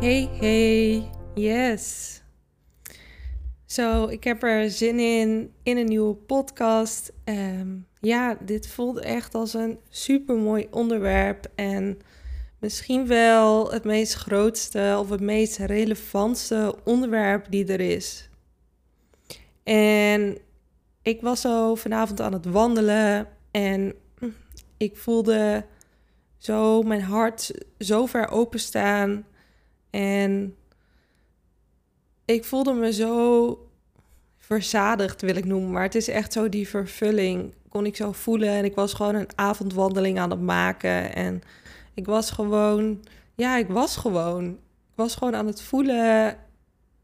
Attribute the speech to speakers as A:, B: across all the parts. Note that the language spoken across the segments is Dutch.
A: Hey, hey, yes. Zo, ik heb er zin in, in een nieuwe podcast. Um, ja, dit voelt echt als een super mooi onderwerp. En misschien wel het meest grootste of het meest relevantste onderwerp die er is. En ik was zo vanavond aan het wandelen en ik voelde zo mijn hart zo ver openstaan en ik voelde me zo verzadigd, wil ik noemen. Maar het is echt zo die vervulling. Kon ik zo voelen. En ik was gewoon een avondwandeling aan het maken. En ik was gewoon, ja, ik was gewoon. Ik was gewoon aan het voelen.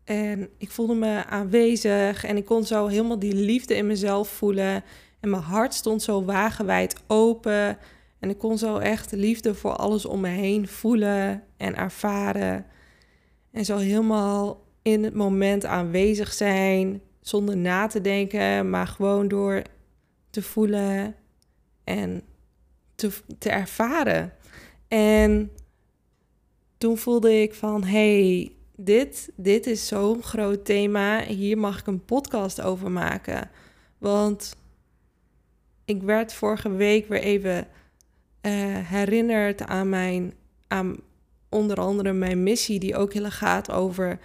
A: En ik voelde me aanwezig. En ik kon zo helemaal die liefde in mezelf voelen. En mijn hart stond zo wagenwijd open. En ik kon zo echt liefde voor alles om me heen voelen en ervaren. En zo helemaal in het moment aanwezig zijn, zonder na te denken, maar gewoon door te voelen en te, te ervaren. En toen voelde ik van, hey, dit, dit is zo'n groot thema, hier mag ik een podcast over maken. Want ik werd vorige week weer even uh, herinnerd aan mijn, aan, onder andere mijn missie, die ook heel gaat over,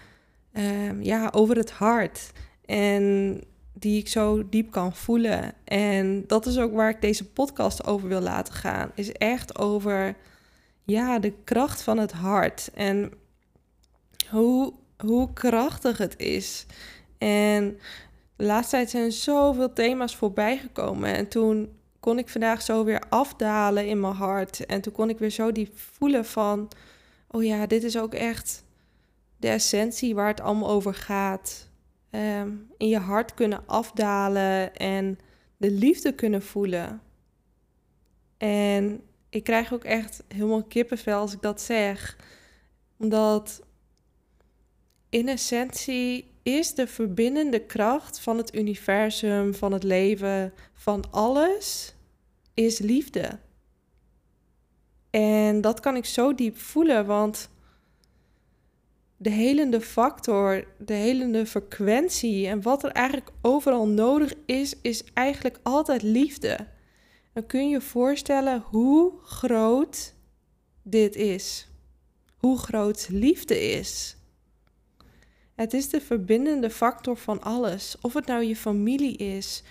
A: uh, ja, over het hart. En die ik zo diep kan voelen. En dat is ook waar ik deze podcast over wil laten gaan. Is echt over ja, de kracht van het hart. En hoe, hoe krachtig het is. En de laatste tijd zijn zoveel thema's voorbij gekomen. En toen kon ik vandaag zo weer afdalen in mijn hart. En toen kon ik weer zo die voelen van oh ja, dit is ook echt de essentie waar het allemaal over gaat. Ehm, in je hart kunnen afdalen en de liefde kunnen voelen. En ik krijg ook echt helemaal kippenvel als ik dat zeg. Omdat in essentie is de verbindende kracht van het universum, van het leven, van alles, is liefde. En dat kan ik zo diep voelen, want de helende factor, de helende frequentie en wat er eigenlijk overal nodig is, is eigenlijk altijd liefde. Dan kun je je voorstellen hoe groot dit is. Hoe groot liefde is. Het is de verbindende factor van alles. Of het nou je familie is,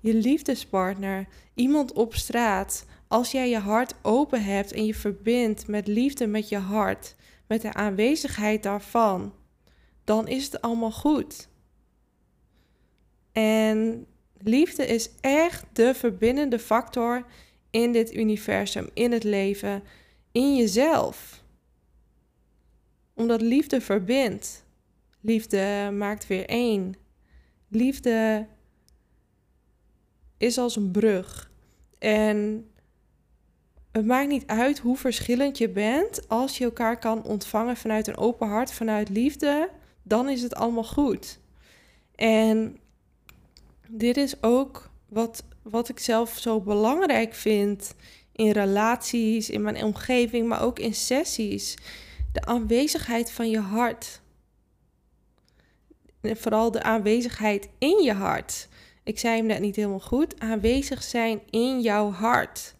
A: je liefdespartner, iemand op straat, als jij je hart open hebt en je verbindt met liefde met je hart, met de aanwezigheid daarvan, dan is het allemaal goed. En liefde is echt de verbindende factor in dit universum, in het leven, in jezelf. Omdat liefde verbindt. Liefde maakt weer één. Liefde is als een brug. En het maakt niet uit hoe verschillend je bent. Als je elkaar kan ontvangen vanuit een open hart, vanuit liefde, dan is het allemaal goed. En dit is ook wat, wat ik zelf zo belangrijk vind in relaties, in mijn omgeving, maar ook in sessies. De aanwezigheid van je hart. En vooral de aanwezigheid in je hart. Ik zei hem net niet helemaal goed. Aanwezig zijn in jouw hart.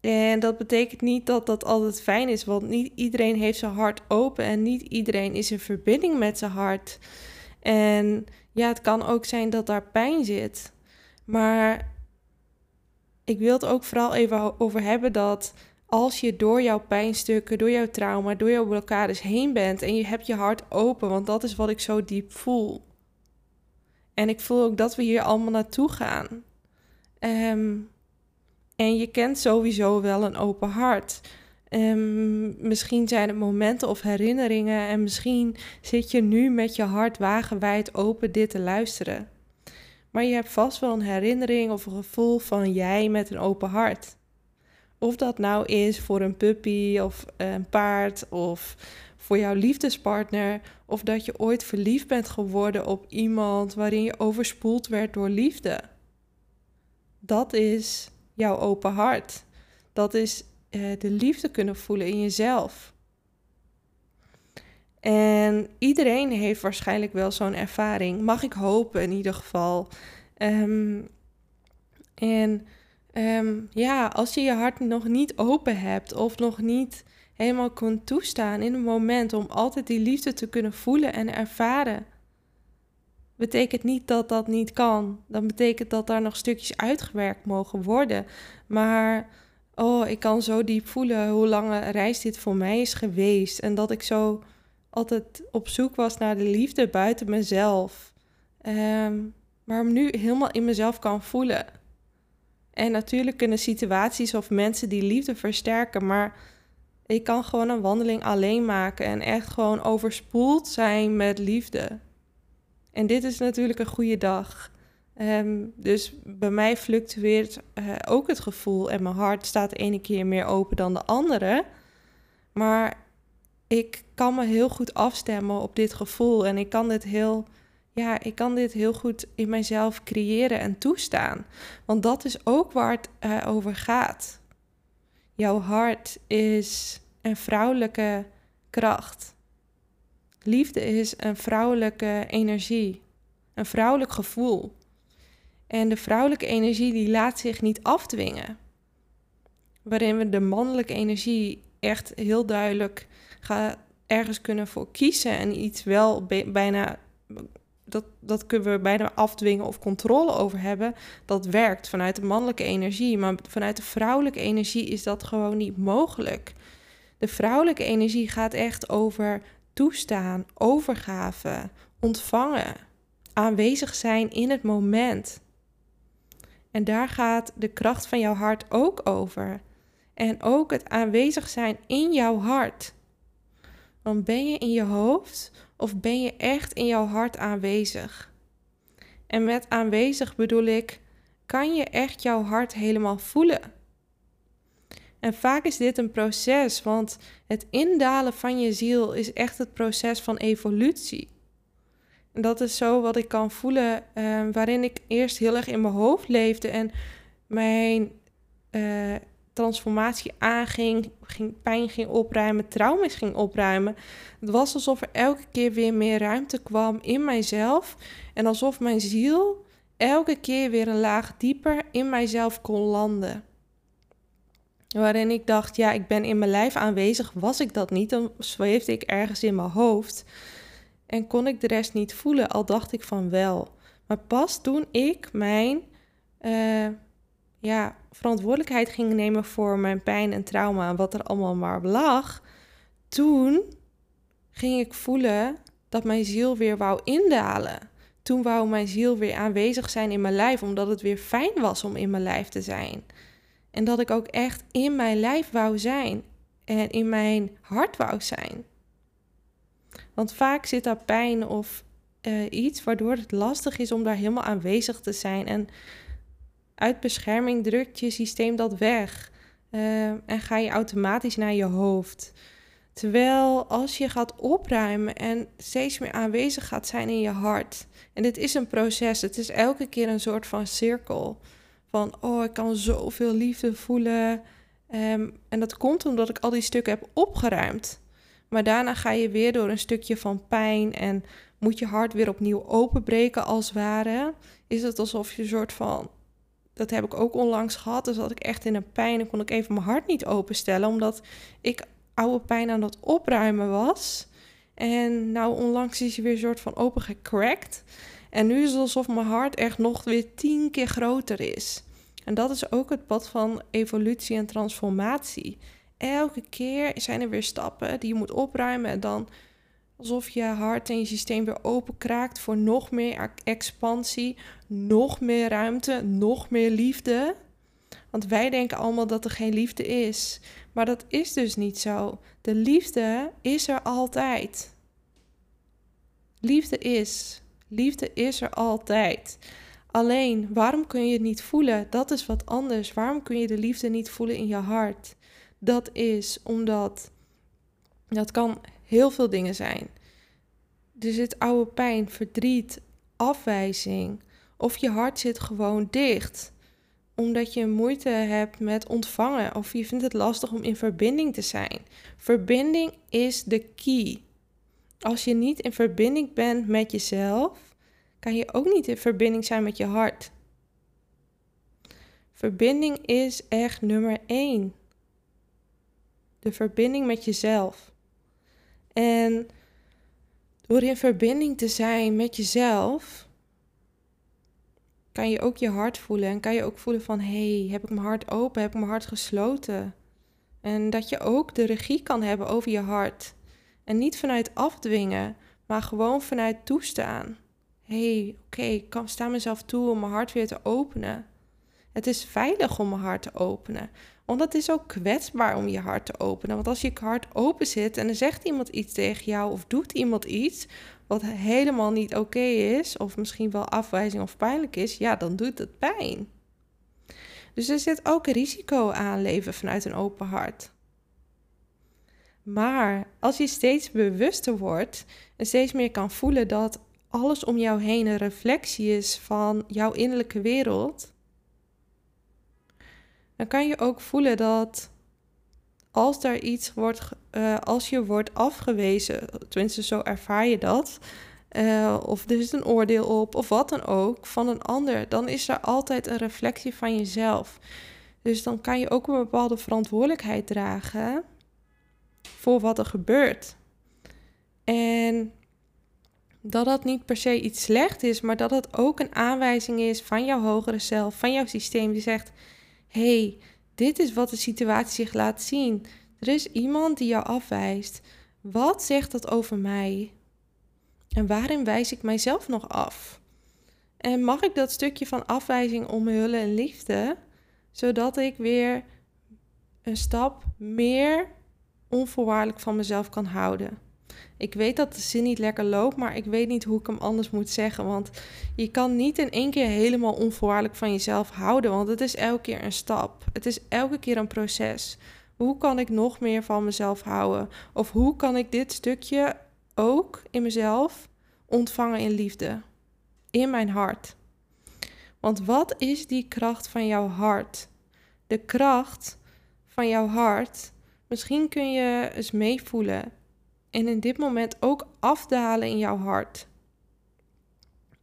A: En dat betekent niet dat dat altijd fijn is, want niet iedereen heeft zijn hart open en niet iedereen is in verbinding met zijn hart. En ja, het kan ook zijn dat daar pijn zit. Maar ik wil het ook vooral even over hebben dat als je door jouw pijnstukken, door jouw trauma, door jouw blokkades heen bent en je hebt je hart open, want dat is wat ik zo diep voel. En ik voel ook dat we hier allemaal naartoe gaan. Um, En je kent sowieso wel een open hart. Um, misschien zijn het momenten of herinneringen en misschien zit je nu met je hart wagenwijd open dit te luisteren. Maar je hebt vast wel een herinnering of een gevoel van jij met een open hart. Of dat nou is voor een puppy of een paard of voor jouw liefdespartner. Of dat je ooit verliefd bent geworden op iemand waarin je overspoeld werd door liefde. Dat is jouw open hart. Dat is uh, de liefde kunnen voelen in jezelf. En iedereen heeft waarschijnlijk wel zo'n ervaring. Mag ik hopen in ieder geval. Um, en um, ja, als je je hart nog niet open hebt of nog niet helemaal kunt toestaan in een moment om altijd die liefde te kunnen voelen en ervaren, betekent niet dat dat niet kan. Dan betekent dat daar nog stukjes uitgewerkt mogen worden. Maar oh, ik kan zo diep voelen hoe lange reis dit voor mij is geweest. En dat ik zo altijd op zoek was naar de liefde buiten mezelf. Um, maar nu helemaal in mezelf kan voelen. En natuurlijk kunnen situaties of mensen die liefde versterken, maar ik kan gewoon een wandeling alleen maken en echt gewoon overspoeld zijn met liefde. En dit is natuurlijk een goede dag. Ehm, dus bij mij fluctueert uh, ook het gevoel en mijn hart staat de ene keer meer open dan de andere. Maar ik kan me heel goed afstemmen op dit gevoel en ik kan dit heel, ja, ik kan dit heel goed in mijzelf creëren en toestaan. Want dat is ook waar het uh, over gaat. Jouw hart is een vrouwelijke kracht. Liefde is een vrouwelijke energie, een vrouwelijk gevoel. En de vrouwelijke energie die laat zich niet afdwingen. Waarin we de mannelijke energie echt heel duidelijk ergens kunnen voor kiezen en iets wel bijna dat, dat kunnen we bijna afdwingen of controle over hebben. Dat werkt vanuit de mannelijke energie. Maar vanuit de vrouwelijke energie is dat gewoon niet mogelijk. De vrouwelijke energie gaat echt over toestaan, overgave, ontvangen, aanwezig zijn in het moment. En daar gaat de kracht van jouw hart ook over. En ook het aanwezig zijn in jouw hart. Want ben je in je hoofd of ben je echt in jouw hart aanwezig? En met aanwezig bedoel ik, kan je echt jouw hart helemaal voelen? En vaak is dit een proces, want het indalen van je ziel is echt het proces van evolutie. En dat is zo wat ik kan voelen, uh, waarin ik eerst heel erg in mijn hoofd leefde en mijn uh, transformatie aanging, ging, pijn ging opruimen, trauma's ging opruimen. Het was alsof er elke keer weer meer ruimte kwam in mijzelf en alsof mijn ziel elke keer weer een laag dieper in mijzelf kon landen. Waarin ik dacht, ja, ik ben in mijn lijf aanwezig. Was ik dat niet, dan zweefde ik ergens in mijn hoofd. En kon ik de rest niet voelen, al dacht ik van wel. Maar pas toen ik mijn uh, ja, verantwoordelijkheid ging nemen voor mijn pijn en trauma en wat er allemaal maar lag, toen ging ik voelen dat mijn ziel weer wou indalen. Toen wou mijn ziel weer aanwezig zijn in mijn lijf, omdat het weer fijn was om in mijn lijf te zijn. En dat ik ook echt in mijn lijf wou zijn en in mijn hart wou zijn. Want vaak zit daar pijn of uh, iets waardoor het lastig is om daar helemaal aanwezig te zijn. En uit bescherming drukt je systeem dat weg uh, en ga je automatisch naar je hoofd. Terwijl als je gaat opruimen en steeds meer aanwezig gaat zijn in je hart. En dit is een proces, het is elke keer een soort van cirkel. Van, oh, ik kan zoveel liefde voelen. Um, en dat komt omdat ik al die stukken heb opgeruimd. Maar daarna ga je weer door een stukje van pijn en moet je hart weer opnieuw openbreken als ware. Is het alsof je een soort van dat heb ik ook onlangs gehad. Dus dat ik echt in een pijn en kon ik even mijn hart niet openstellen. Omdat ik oude pijn aan het opruimen was. En nou onlangs is hij weer een soort van open gecrackt. En nu is het alsof mijn hart echt nog weer tien keer groter is. En dat is ook het pad van evolutie en transformatie. Elke keer zijn er weer stappen die je moet opruimen. En dan alsof je hart en je systeem weer open kraakt voor nog meer expansie, nog meer ruimte, nog meer liefde. Want wij denken allemaal dat er geen liefde is. Maar dat is dus niet zo. De liefde is er altijd. Liefde is. Liefde is er altijd. Alleen, waarom kun je het niet voelen? Dat is wat anders. Waarom kun je de liefde niet voelen in je hart? Dat is omdat dat kan heel veel dingen zijn. Er zit oude pijn, verdriet, afwijzing. Of je hart zit gewoon dicht omdat je moeite hebt met ontvangen of je vindt het lastig om in verbinding te zijn. Verbinding is de key. Als je niet in verbinding bent met jezelf, kan je ook niet in verbinding zijn met je hart. Verbinding is echt nummer één. De verbinding met jezelf. En door in verbinding te zijn met jezelf, kan je ook je hart voelen. En kan je ook voelen van, hé, hey, heb ik mijn hart open, heb ik mijn hart gesloten? En dat je ook de regie kan hebben over je hart. En niet vanuit afdwingen, maar gewoon vanuit toestaan. Hé, hey, oké, ik kan sta mezelf toe om mijn hart weer te openen. Het is veilig om mijn hart te openen. Want het is ook kwetsbaar om je hart te openen. Want als je hart open zit en er zegt iemand iets tegen jou of doet iemand iets wat helemaal niet oké is, of misschien wel afwijzing of pijnlijk is, ja, dan doet het pijn. Dus er zit ook risico aan leven vanuit een open hart. Maar als je steeds bewuster wordt en steeds meer kan voelen dat alles om jou heen een reflectie is van jouw innerlijke wereld, dan kan je ook voelen dat als daar iets wordt, uh, als je wordt afgewezen, tenminste zo ervaar je dat, uh, of er is een oordeel op, of wat dan ook, van een ander, dan is er altijd een reflectie van jezelf. Dus dan kan je ook een bepaalde verantwoordelijkheid dragen voor wat er gebeurt. En dat dat niet per se iets slecht is, maar dat het ook een aanwijzing is van jouw hogere zelf, van jouw systeem, die zegt: hey, dit is wat de situatie zich laat zien. Er is iemand die jou afwijst. Wat zegt dat over mij? En waarin wijs ik mijzelf nog af? En mag ik dat stukje van afwijzing omhullen in liefde, zodat ik weer een stap meer onvoorwaardelijk van mezelf kan houden? Ik weet dat de zin niet lekker loopt, maar ik weet niet hoe ik hem anders moet zeggen. Want je kan niet in één keer helemaal onvoorwaardelijk van jezelf houden, want het is elke keer een stap. Het is elke keer een proces. Hoe kan ik nog meer van mezelf houden? Of hoe kan ik dit stukje ook in mezelf ontvangen in liefde? In mijn hart. Want wat is die kracht van jouw hart? De kracht van jouw hart. Misschien kun je eens meevoelen en in dit moment ook afdalen in jouw hart.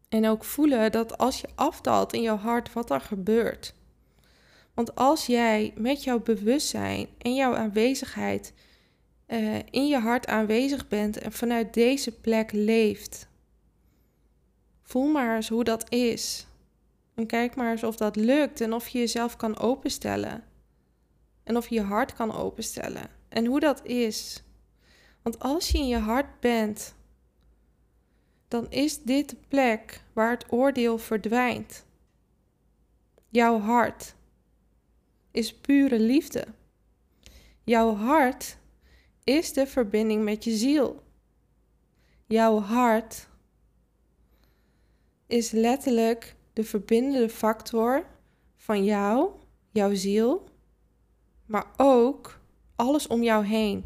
A: En ook voelen dat als je afdaalt in jouw hart, wat er gebeurt. Want als jij met jouw bewustzijn en jouw aanwezigheid uh, in je hart aanwezig bent en vanuit deze plek leeft, voel maar eens hoe dat is. En kijk maar eens of dat lukt en of je jezelf kan openstellen. En of je je hart kan openstellen. En hoe dat is. Want als je in je hart bent, dan is dit de plek waar het oordeel verdwijnt. Jouw hart is pure liefde. Jouw hart is de verbinding met je ziel. Jouw hart is letterlijk de verbindende factor van jou, jouw ziel, maar ook alles om jou heen.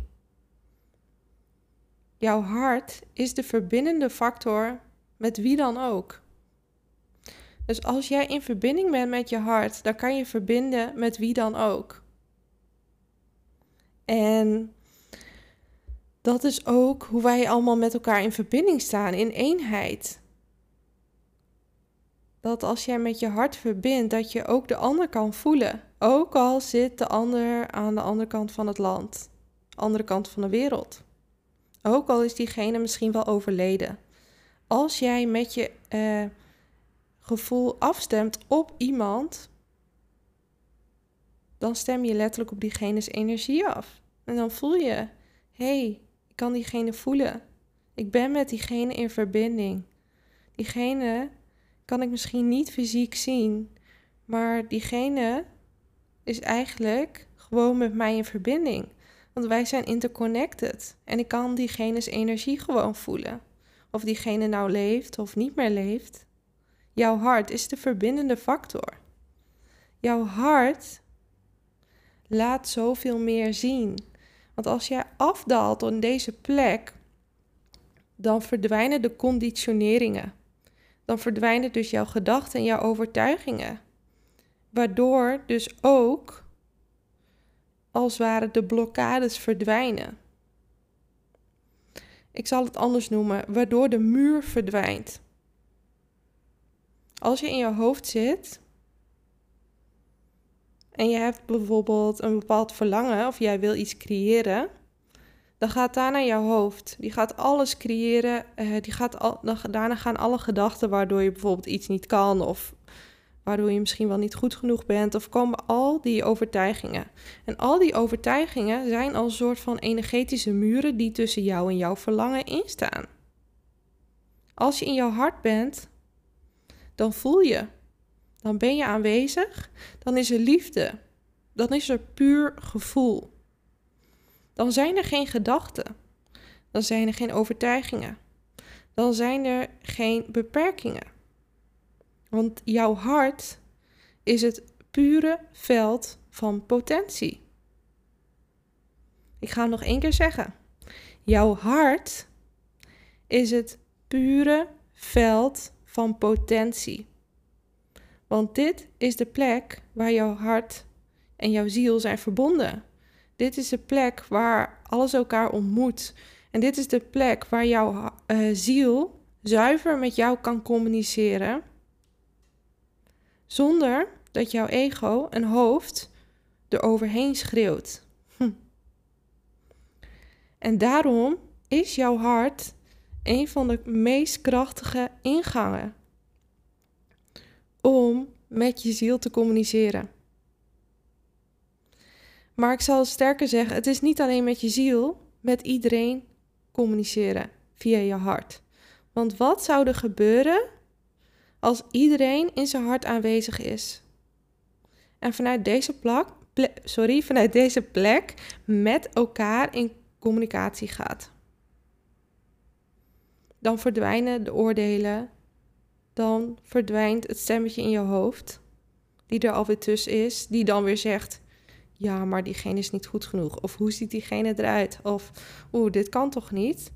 A: Jouw hart is de verbindende factor met wie dan ook. Dus als jij in verbinding bent met je hart, dan kan je verbinden met wie dan ook. En dat is ook hoe wij allemaal met elkaar in verbinding staan, in eenheid. Dat als jij met je hart verbindt, dat je ook de ander kan voelen. Ook al zit de ander aan de andere kant van het land, andere kant van de wereld. Ook al is diegene misschien wel overleden. Als jij met je uh, gevoel afstemt op iemand, dan stem je letterlijk op diegene's energie af. En dan voel je, hey, ik kan diegene voelen. Ik ben met diegene in verbinding. Diegene kan ik misschien niet fysiek zien, maar diegene is eigenlijk gewoon met mij in verbinding. Want wij zijn interconnected. En ik kan diegene's energie gewoon voelen. Of diegene nou leeft of niet meer leeft. Jouw hart is de verbindende factor. Jouw hart laat zoveel meer zien. Want als jij afdaalt op deze plek, dan verdwijnen de conditioneringen. Dan verdwijnen dus jouw gedachten en jouw overtuigingen. Waardoor dus ook, als het ware, de blokkades verdwijnen. Ik zal het anders noemen, waardoor de muur verdwijnt. Als je in je hoofd zit en je hebt bijvoorbeeld een bepaald verlangen of jij wil iets creëren, dan gaat daarna jouw hoofd. Die gaat alles creëren. Uh, die gaat al, daarna gaan alle gedachten waardoor je bijvoorbeeld iets niet kan of waardoor je misschien wel niet goed genoeg bent of komen al die overtuigingen. En al die overtuigingen zijn als een soort van energetische muren die tussen jou en jouw verlangen instaan. Als je in jouw hart bent, dan voel je. Dan ben je aanwezig. Dan is er liefde. Dan is er puur gevoel. Dan zijn er geen gedachten. Dan zijn er geen overtuigingen. Dan zijn er geen beperkingen. Want jouw hart is het pure veld van potentie. Ik ga het nog één keer zeggen. Jouw hart is het pure veld van potentie. Want dit is de plek waar jouw hart en jouw ziel zijn verbonden. Dit is de plek waar alles elkaar ontmoet. En dit is de plek waar jouw uh, ziel zuiver met jou kan communiceren. Zonder dat jouw ego en hoofd er overheen schreeuwt. Hm. En daarom is jouw hart een van de meest krachtige ingangen om met je ziel te communiceren. Maar ik zal sterker zeggen, het is niet alleen met je ziel, met iedereen communiceren via je hart. Want wat zou er gebeuren als iedereen in zijn hart aanwezig is? En vanuit deze plek, sorry, vanuit deze plek met elkaar in communicatie gaat dan verdwijnen de oordelen, dan verdwijnt het stemmetje in je hoofd, die er alweer tussen is, die dan weer zegt: Ja, maar diegene is niet goed genoeg. Of hoe ziet diegene eruit? Of oeh, dit kan toch niet?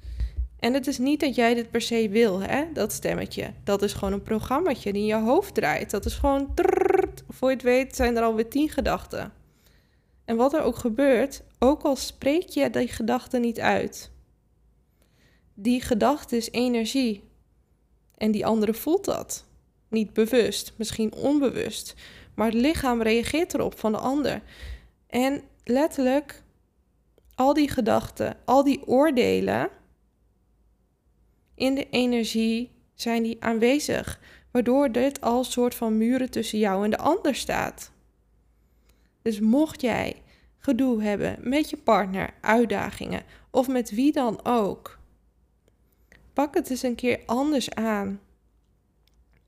A: En het is niet dat jij dit per se wil, hè, dat stemmetje. Dat is gewoon een programmaatje die in je hoofd draait. Dat is gewoon. Voor je het weet zijn er alweer tien gedachten. En wat er ook gebeurt, ook al spreek je die gedachten niet uit, die gedachte is energie. En die andere voelt dat. Niet bewust, misschien onbewust. Maar het lichaam reageert erop van de ander. En letterlijk, al die gedachten, al die oordelen in de energie zijn die aanwezig. Waardoor dit als soort van muren tussen jou en de ander staat. Dus mocht jij gedoe hebben met je partner, uitdagingen of met wie dan ook pak het eens een keer anders aan.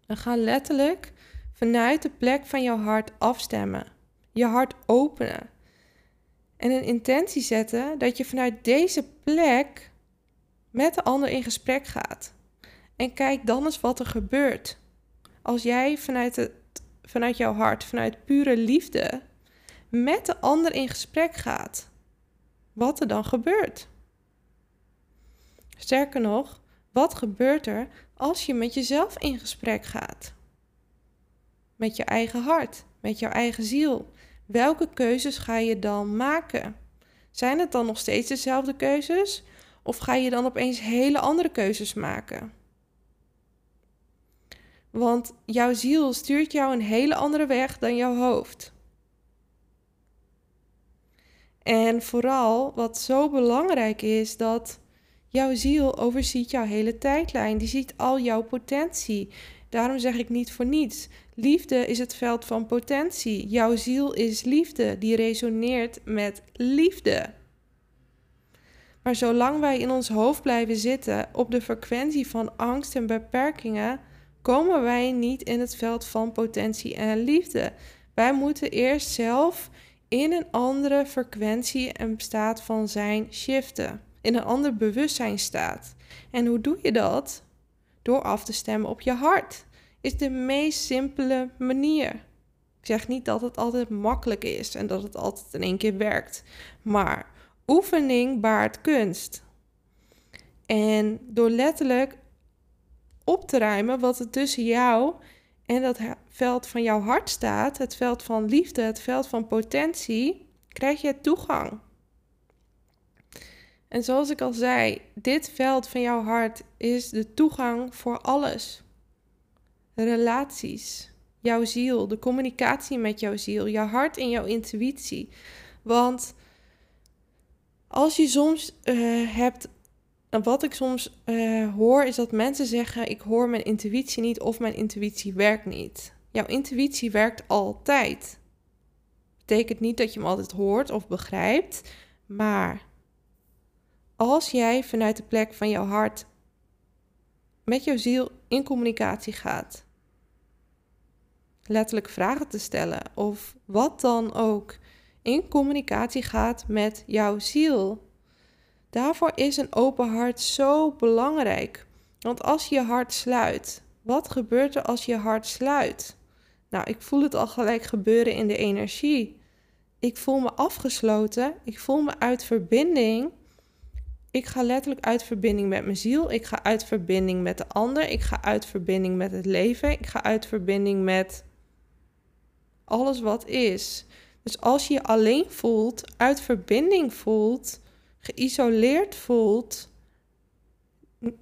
A: En ga letterlijk vanuit de plek van jouw hart afstemmen. Je hart openen. En een intentie zetten dat je vanuit deze plek met de ander in gesprek gaat. En kijk dan eens wat er gebeurt. Als jij vanuit, het, vanuit jouw hart, vanuit pure liefde, met de ander in gesprek gaat. Wat er dan gebeurt. Sterker nog, wat gebeurt er als je met jezelf in gesprek gaat? Met je eigen hart, met jouw eigen ziel. Welke keuzes ga je dan maken? Zijn het dan nog steeds dezelfde keuzes? Of ga je dan opeens hele andere keuzes maken? Want jouw ziel stuurt jou een hele andere weg dan jouw hoofd. En vooral wat zo belangrijk is, dat Jouw ziel overziet jouw hele tijdlijn. Die ziet al jouw potentie. Daarom zeg ik niet voor niets. Liefde is het veld van potentie. Jouw ziel is liefde. Die resoneert met liefde. Maar zolang wij in ons hoofd blijven zitten op de frequentie van angst en beperkingen, komen wij niet in het veld van potentie en liefde. Wij moeten eerst zelf in een andere frequentie en staat van zijn shiften. In een ander bewustzijn staat. En hoe doe je dat? Door af te stemmen op je hart. Is de meest simpele manier. Ik zeg niet dat het altijd makkelijk is en dat het altijd in één keer werkt. Maar oefening baart kunst. En door letterlijk op te ruimen wat er tussen jou en dat veld van jouw hart staat, het veld van liefde, het veld van potentie, krijg je toegang. En zoals ik al zei, dit veld van jouw hart is de toegang voor alles. Relaties, jouw ziel, de communicatie met jouw ziel, jouw hart en jouw intuïtie. Want als je soms uh, hebt wat ik soms uh, hoor is dat mensen zeggen: Ik hoor mijn intuïtie niet of mijn intuïtie werkt niet. Jouw intuïtie werkt altijd. Betekent niet dat je hem altijd hoort of begrijpt, maar als jij vanuit de plek van jouw hart met jouw ziel in communicatie gaat, letterlijk vragen te stellen of wat dan ook, in communicatie gaat met jouw ziel Daarvoor is een open hart zo belangrijk. Want als je hart sluit, wat gebeurt er als je hart sluit? Nou, ik voel het al gelijk gebeuren in de energie. Ik voel me afgesloten. Ik voel me uit verbinding. Ik ga letterlijk uit verbinding met mijn ziel. Ik ga uit verbinding met de ander. Ik ga uit verbinding met het leven. Ik ga uit verbinding met alles wat is. Dus als je je alleen voelt, uit verbinding voelt, geïsoleerd voelt,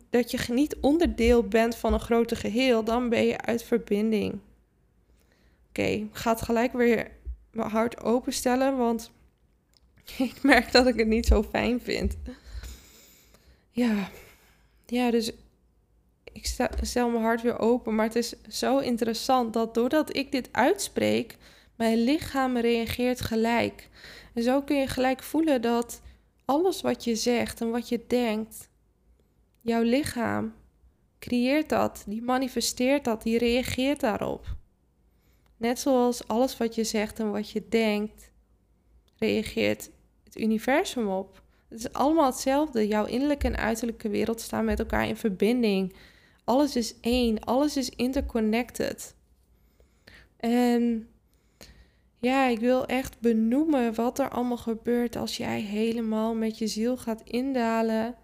A: dat je niet onderdeel bent van een groter geheel, dan ben je uit verbinding. Oké, ik ga het gelijk weer mijn hart openstellen, want ik merk dat ik het niet zo fijn vind. Ja, ja dus ik stel mijn hart weer open, maar het is zo interessant dat doordat ik dit uitspreek, mijn lichaam reageert gelijk. En zo kun je gelijk voelen dat alles wat je zegt en wat je denkt, jouw lichaam creëert dat, die manifesteert dat, die reageert daarop. Net zoals alles wat je zegt en wat je denkt, reageert het universum op. Het is allemaal hetzelfde. Jouw innerlijke en uiterlijke wereld staan met elkaar in verbinding. Alles is één, alles is interconnected. En ja, ik wil echt benoemen wat er allemaal gebeurt als jij helemaal met je ziel gaat indalen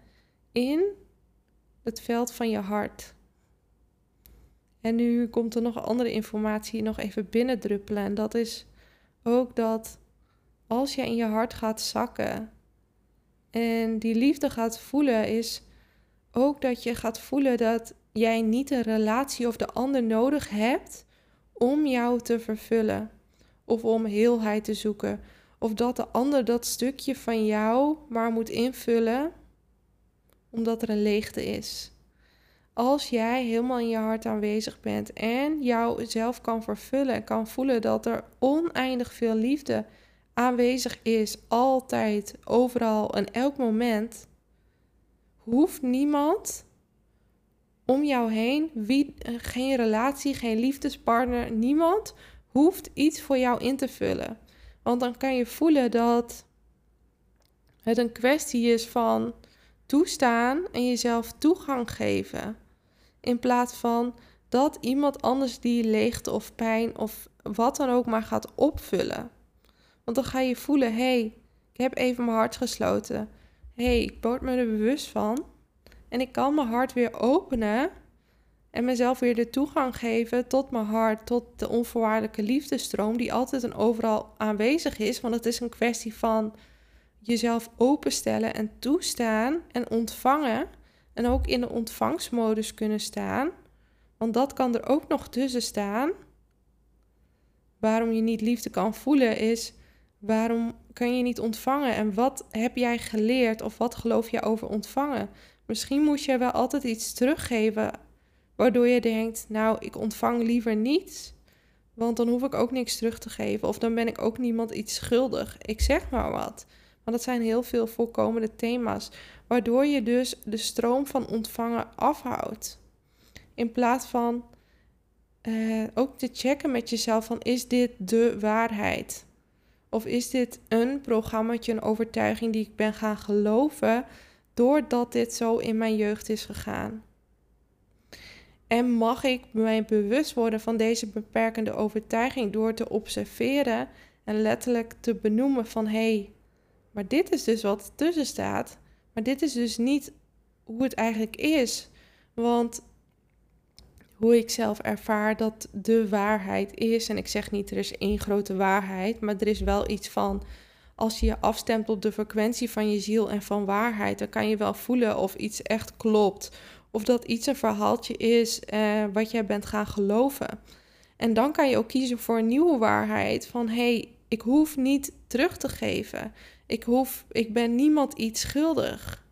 A: in het veld van je hart. En nu komt er nog andere informatie nog even binnendruppelen. En dat is ook dat als je in je hart gaat zakken en die liefde gaat voelen, is ook dat je gaat voelen dat jij niet een relatie of de ander nodig hebt om jou te vervullen of om heelheid te zoeken. Of dat de ander dat stukje van jou maar moet invullen omdat er een leegte is. Als jij helemaal in je hart aanwezig bent en jou zelf kan vervullen en kan voelen dat er oneindig veel liefde aanwezig is, altijd, overal en elk moment, hoeft niemand om jou heen, wie, geen relatie, geen liefdespartner, niemand hoeft iets voor jou in te vullen. Want dan kan je voelen dat het een kwestie is van toestaan en jezelf toegang geven. In plaats van dat iemand anders die leegte of pijn of wat dan ook maar gaat opvullen. Want dan ga je voelen: hé, hey, ik heb even mijn hart gesloten. Hé, hey, ik word me er bewust van. En ik kan mijn hart weer openen en mezelf weer de toegang geven tot mijn hart, tot de onvoorwaardelijke liefdestroom, die altijd en overal aanwezig is. Want het is een kwestie van jezelf openstellen en toestaan en ontvangen. En ook in de ontvangstmodus kunnen staan. Want dat kan er ook nog tussen staan. Waarom je niet liefde kan voelen is waarom kan je niet ontvangen en wat heb jij geleerd of wat geloof je over ontvangen? Misschien moet je wel altijd iets teruggeven Waardoor je denkt, nou, ik ontvang liever niets, want dan hoef ik ook niks terug te geven. Of dan ben ik ook niemand iets schuldig. Ik zeg maar wat. Maar dat zijn heel veel voorkomende thema's. Waardoor je dus de stroom van ontvangen afhoudt. In plaats van eh, ook te checken met jezelf van is dit de waarheid? Of is dit een programmaatje, een overtuiging die ik ben gaan geloven doordat dit zo in mijn jeugd is gegaan? En mag ik mij bewust worden van deze beperkende overtuiging door te observeren en letterlijk te benoemen van hé, hey, maar dit is dus wat tussen staat, maar dit is dus niet hoe het eigenlijk is. Want hoe ik zelf ervaar dat de waarheid is. En ik zeg niet er is één grote waarheid, maar er is wel iets van als je je afstemt op de frequentie van je ziel en van waarheid, dan kan je wel voelen of iets echt klopt. Of dat iets een verhaaltje is eh, wat jij bent gaan geloven. En dan kan je ook kiezen voor een nieuwe waarheid van hé, hey, ik hoef niet terug te geven. Ik, hoef, ik ben niemand iets schuldig.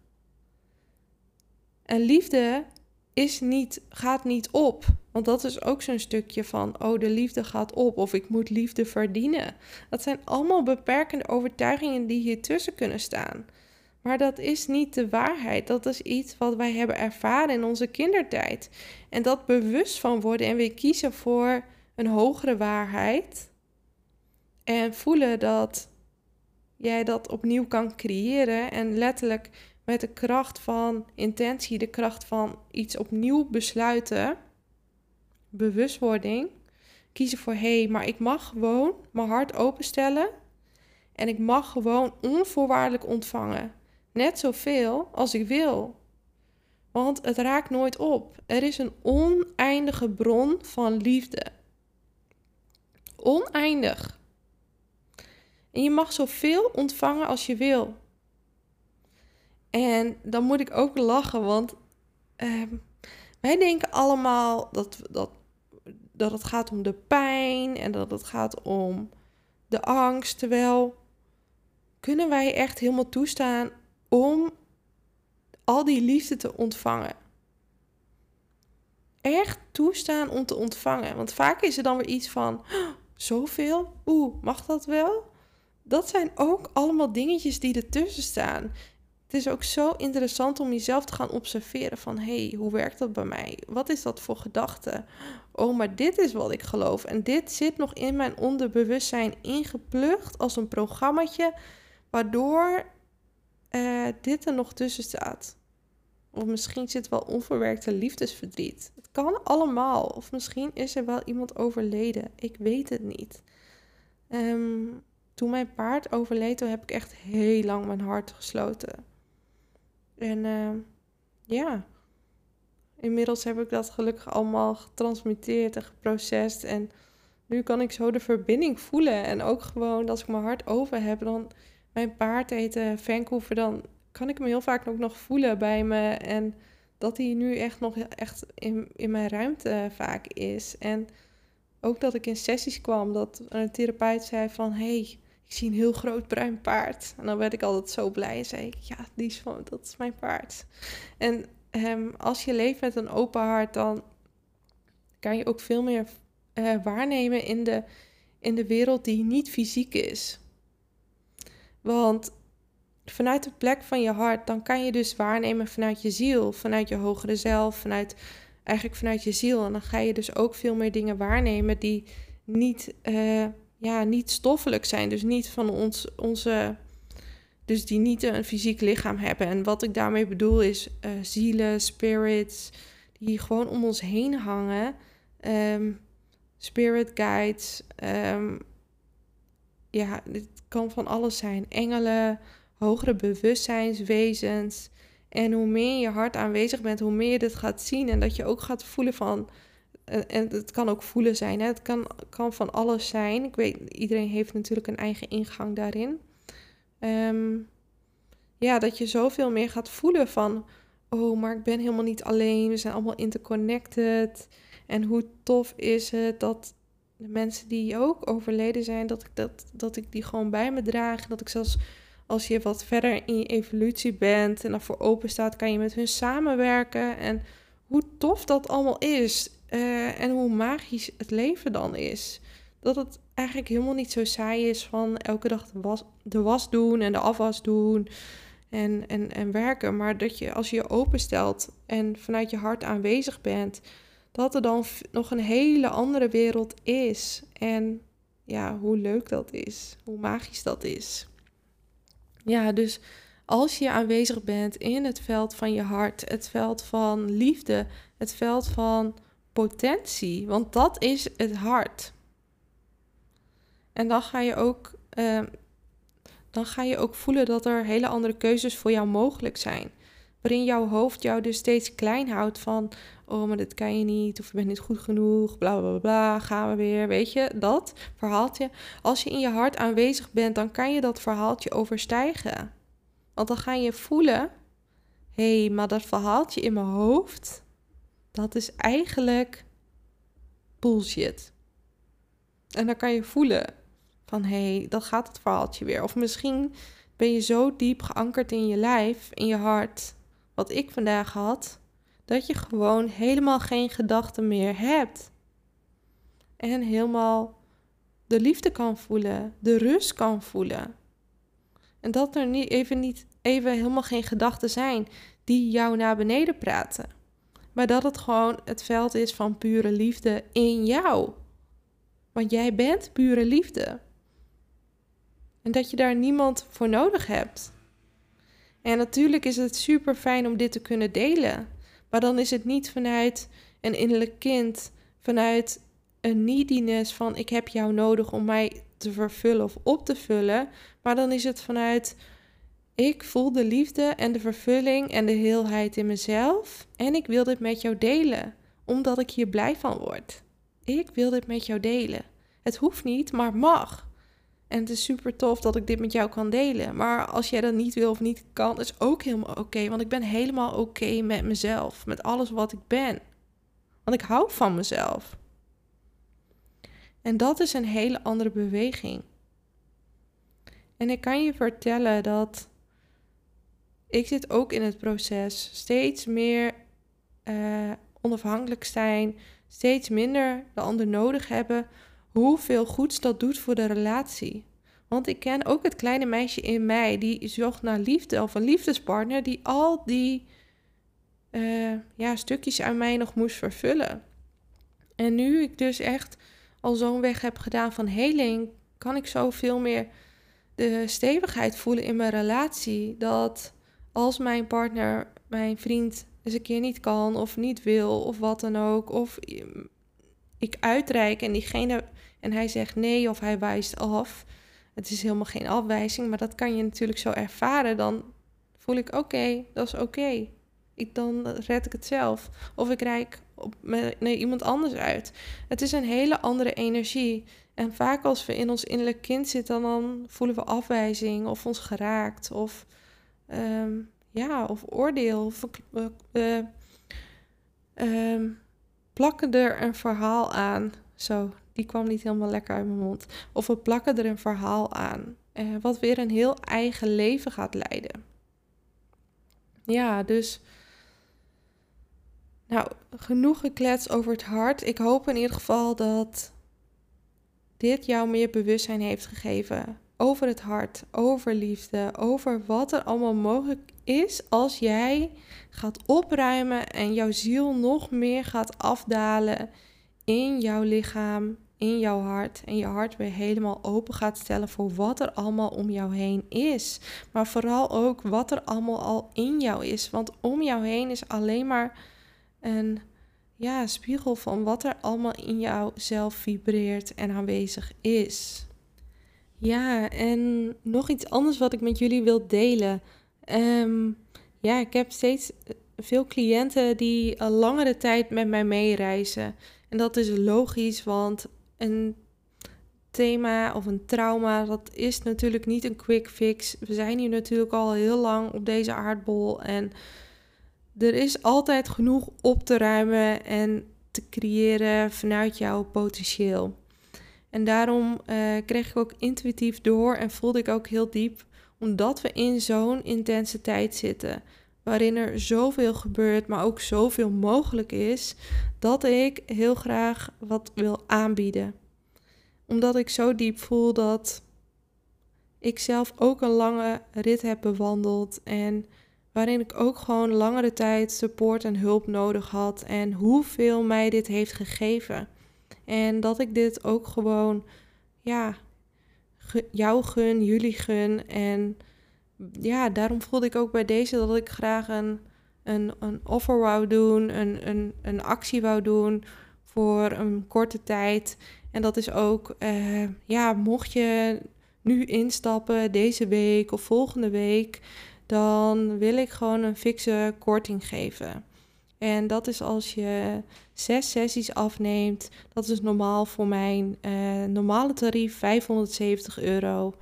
A: En liefde is niet, gaat niet op. Want dat is ook zo'n stukje van, oh, de liefde gaat op of ik moet liefde verdienen. Dat zijn allemaal beperkende overtuigingen die hier tussen kunnen staan. Maar dat is niet de waarheid. Dat is iets wat wij hebben ervaren in onze kindertijd. En dat bewust van worden en weer kiezen voor een hogere waarheid. En voelen dat jij dat opnieuw kan creëren en letterlijk met de kracht van intentie, de kracht van iets opnieuw besluiten, bewustwording, kiezen voor hé, hey, maar ik mag gewoon mijn hart openstellen en ik mag gewoon onvoorwaardelijk ontvangen. Net zoveel als ik wil. Want het raakt nooit op. Er is een oneindige bron van liefde. Oneindig. En je mag zoveel ontvangen als je wil. En dan moet ik ook lachen, want ehm, wij denken allemaal dat, dat, dat het gaat om de pijn en dat het gaat om de angst. Terwijl kunnen wij echt helemaal toestaan om al die liefde te ontvangen? Echt toestaan om te ontvangen. Want vaak is er dan weer iets van: zoveel? Oeh, mag dat wel? Dat zijn ook allemaal dingetjes die ertussen staan het is ook zo interessant om jezelf te gaan observeren van hé, hey, hoe werkt dat bij mij? Wat is dat voor gedachte? Oh, maar dit is wat ik geloof en dit zit nog in mijn onderbewustzijn ingeplucht als een programmaatje waardoor uh, dit er nog tussen staat. Of misschien zit wel onverwerkte liefdesverdriet. Het kan allemaal. Of misschien is er wel iemand overleden. Ik weet het niet. Um, toen mijn paard overleed, heb ik echt heel lang mijn hart gesloten. En uh, ja, inmiddels heb ik dat gelukkig allemaal getransmitteerd en geprocessed. En nu kan ik zo de verbinding voelen. En ook gewoon als ik mijn hart over heb, dan mijn paard eten Vancouver, dan kan ik me heel vaak ook nog voelen bij me. En dat hij nu echt nog echt in, in mijn ruimte vaak is. En ook dat ik in sessies kwam, dat een therapeut zei van... Hey, ik zie een heel groot bruin paard. En dan werd ik altijd zo blij en zei ik, ja, die is van, dat is mijn paard. En um, als je leeft met een open hart, dan kan je ook veel meer uh, waarnemen in de, in de wereld die niet fysiek is. Want vanuit de plek van je hart, dan kan je dus waarnemen vanuit je ziel, vanuit je hogere zelf, vanuit eigenlijk vanuit je ziel. En dan ga je dus ook veel meer dingen waarnemen die niet... Uh, ja, niet stoffelijk zijn. Dus niet van ons, onze. Dus die niet een fysiek lichaam hebben. En wat ik daarmee bedoel is uh, zielen, spirits, die gewoon om ons heen hangen. Um, spirit guides. Um, ja, dit kan van alles zijn. Engelen, hogere bewustzijnswezens. En hoe meer je hart aanwezig bent, hoe meer je dit gaat zien. En dat je ook gaat voelen van en het kan ook voelen zijn. Hè? Het kan, kan van alles zijn. Ik weet, iedereen heeft natuurlijk een eigen ingang daarin. Ehm, ja, dat je zoveel meer gaat voelen van... Oh, maar ik ben helemaal niet alleen. We zijn allemaal interconnected. En hoe tof is het dat de mensen die ook overleden zijn... dat ik, dat, dat ik die gewoon bij me draag. Dat ik zelfs als je wat verder in je evolutie bent... en daarvoor open staat, kan je met hun samenwerken. En hoe tof dat allemaal is... Uh, en hoe magisch het leven dan is. Dat het eigenlijk helemaal niet zo saai is van elke dag de was, de was doen en de afwas doen en, en, en werken. Maar dat je als je je openstelt en vanuit je hart aanwezig bent, dat er dan nog een hele andere wereld is. En ja, hoe leuk dat is, hoe magisch dat is. Ja, dus als je aanwezig bent in het veld van je hart, het veld van liefde, het veld van potentie, want dat is het hart. En dan ga je ook, uh, dan ga je ook voelen dat er hele andere keuzes voor jou mogelijk zijn. Waarin jouw hoofd jou dus steeds klein houdt van, oh, maar dit kan je niet, of je bent niet goed genoeg, bla bla bla, gaan we weer, weet je, dat verhaaltje. Als je in je hart aanwezig bent, dan kan je dat verhaaltje overstijgen. Want dan ga je voelen, hé, hey, maar dat verhaaltje in mijn hoofd, dat is eigenlijk bullshit. En dan kan je voelen van hé, hey, dat gaat het verhaaltje weer. Of misschien ben je zo diep geankerd in je lijf, in je hart, wat ik vandaag had, dat je gewoon helemaal geen gedachten meer hebt. En helemaal de liefde kan voelen, de rust kan voelen. En dat er niet, even, niet, even helemaal geen gedachten zijn die jou naar beneden praten. Maar dat het gewoon het veld is van pure liefde in jou. Want jij bent pure liefde. En dat je daar niemand voor nodig hebt. En natuurlijk is het super fijn om dit te kunnen delen. Maar dan is het niet vanuit een innerlijk kind, vanuit een neediness van ik heb jou nodig om mij te vervullen of op te vullen. Maar dan is het vanuit ik voel de liefde en de vervulling en de heelheid in mezelf. En ik wil dit met jou delen, omdat ik hier blij van word. Ik wil dit met jou delen. Het hoeft niet, maar mag. En het is super tof dat ik dit met jou kan delen. Maar als jij dat niet wil of niet kan, is ook helemaal oké. want ik ben helemaal oké met mezelf. Met alles wat ik ben. Want ik hou van mezelf. En dat is een hele andere beweging. En ik kan je vertellen dat ik zit ook in het proces. Steeds meer uh, onafhankelijk zijn. Steeds minder de ander nodig hebben hoeveel goeds dat doet voor de relatie. Want ik ken ook het kleine meisje in mij die zocht naar liefde of een liefdespartner die al die uh, ja, stukjes aan mij nog moest vervullen. En nu ik dus echt al zo'n weg heb gedaan van heling, kan ik zoveel meer de stevigheid voelen in mijn relatie. Dat als mijn partner, mijn vriend, eens een keer niet kan of niet wil of wat dan ook, of ik uitreik en diegene en hij zegt nee of hij wijst af. Het is helemaal geen afwijzing, maar dat kan je natuurlijk zo ervaren. Dan voel ik oké, dat is oké. Ik, dan red ik het zelf. Of ik reik op, met, naar iemand anders uit. Het is een hele andere energie. En vaak als we in ons innerlijk kind zitten, dan voelen we afwijzing of ons geraakt. Of ehm, ja, of oordeel. Of, uh, plakken er een verhaal aan. Zo, die kwam niet helemaal lekker uit mijn mond. Of we plakken er een verhaal aan, eh, wat weer een heel eigen leven gaat leiden. Ja, dus. Nou, genoeg geklets over het hart. Ik hoop in ieder geval dat dit jou meer bewustzijn heeft gegeven over het hart, over liefde, over wat er allemaal mogelijk is als jij gaat opruimen en jouw ziel nog meer gaat afdalen in jouw lichaam, in jouw hart en je hart weer helemaal open gaat stellen voor wat er allemaal om jou heen is. Maar vooral ook wat er allemaal al in jou is. Want om jou heen is alleen maar een ja, spiegel van wat er allemaal in jou zelf vibreert en aanwezig is. Ja, en nog iets anders wat ik met jullie wil delen. Um, ja, ik heb steeds veel cliënten die al langere tijd met mij meereizen. En dat is logisch, want een thema of een trauma, dat is natuurlijk niet een quick fix. We zijn hier natuurlijk al heel lang op deze aardbol en er is altijd genoeg op te ruimen en te creëren vanuit jouw potentieel. En daarom uh, kreeg ik ook intuïtief door en voelde ik ook heel diep, omdat we in zo'n intense tijd zitten, waarin er zoveel gebeurt, maar ook zoveel mogelijk is, dat ik heel graag wat wil aanbieden. Omdat ik zo diep voel dat ik zelf ook een lange rit heb bewandeld en waarin ik ook gewoon langere tijd support en hulp nodig had. En hoeveel mij dit heeft gegeven. En dat ik dit ook gewoon, ja, jou gun, jullie gun. En ja, daarom voelde ik ook bij deze dat ik graag een, een, een offer wou doen, een, een, een actie wou doen voor een korte tijd. En dat is ook, uh, ja, mocht je nu instappen deze week of volgende week, dan wil ik gewoon een fixe korting geven. En dat is als je zes sessies afneemt. Dat is normaal voor mijn uh, normale tarief 570 euro.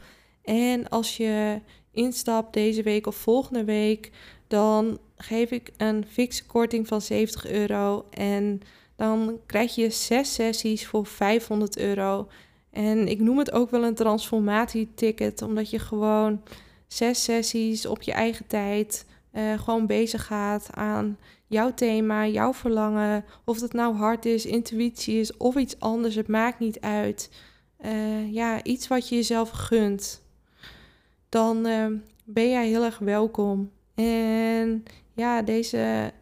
A: En als je instapt deze week of volgende week, dan geef ik een fixe korting van 70 euro. En dan krijg je zes sessies voor 500 euro. En ik noem het ook wel een transformatieticket, omdat je gewoon zes sessies op je eigen tijd uh, gewoon bezig gaat aan jouw thema, jouw verlangen. Of dat nou hart is, intuïtie is of iets anders, het maakt niet uit. Uh, ja, iets wat je jezelf gunt. Dan uh, ben jij heel erg welkom. En ja, deze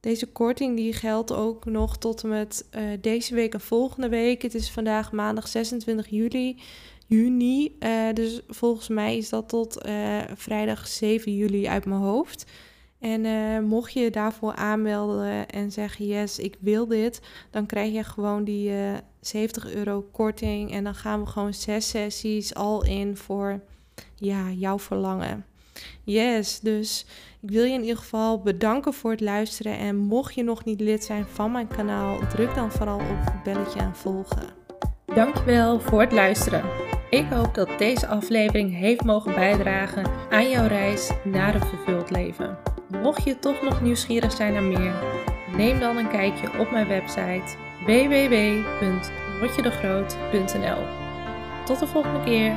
A: deze korting die geldt ook nog tot en met uh, deze week en volgende week. Het is vandaag maandag 26 juli, juni. Dus volgens mij is dat tot vrijdag 7 juli uit mijn hoofd. En mocht je daarvoor aanmelden en zeggen: Yes, ik wil dit, dan krijg je gewoon die 70 euro korting. En dan gaan we gewoon zes sessies al in voor ja, jouw verlangen. Yes, dus ik wil je in ieder geval bedanken voor het luisteren. En mocht je nog niet lid zijn van mijn kanaal, druk dan vooral op het belletje aan volgen.
B: Dankjewel voor het luisteren. Ik hoop dat deze aflevering heeft mogen bijdragen aan jouw reis naar een vervuld leven. Mocht je toch nog nieuwsgierig zijn naar meer, neem dan een kijkje op mijn website www.rotjedegroot.nl. Tot de volgende keer.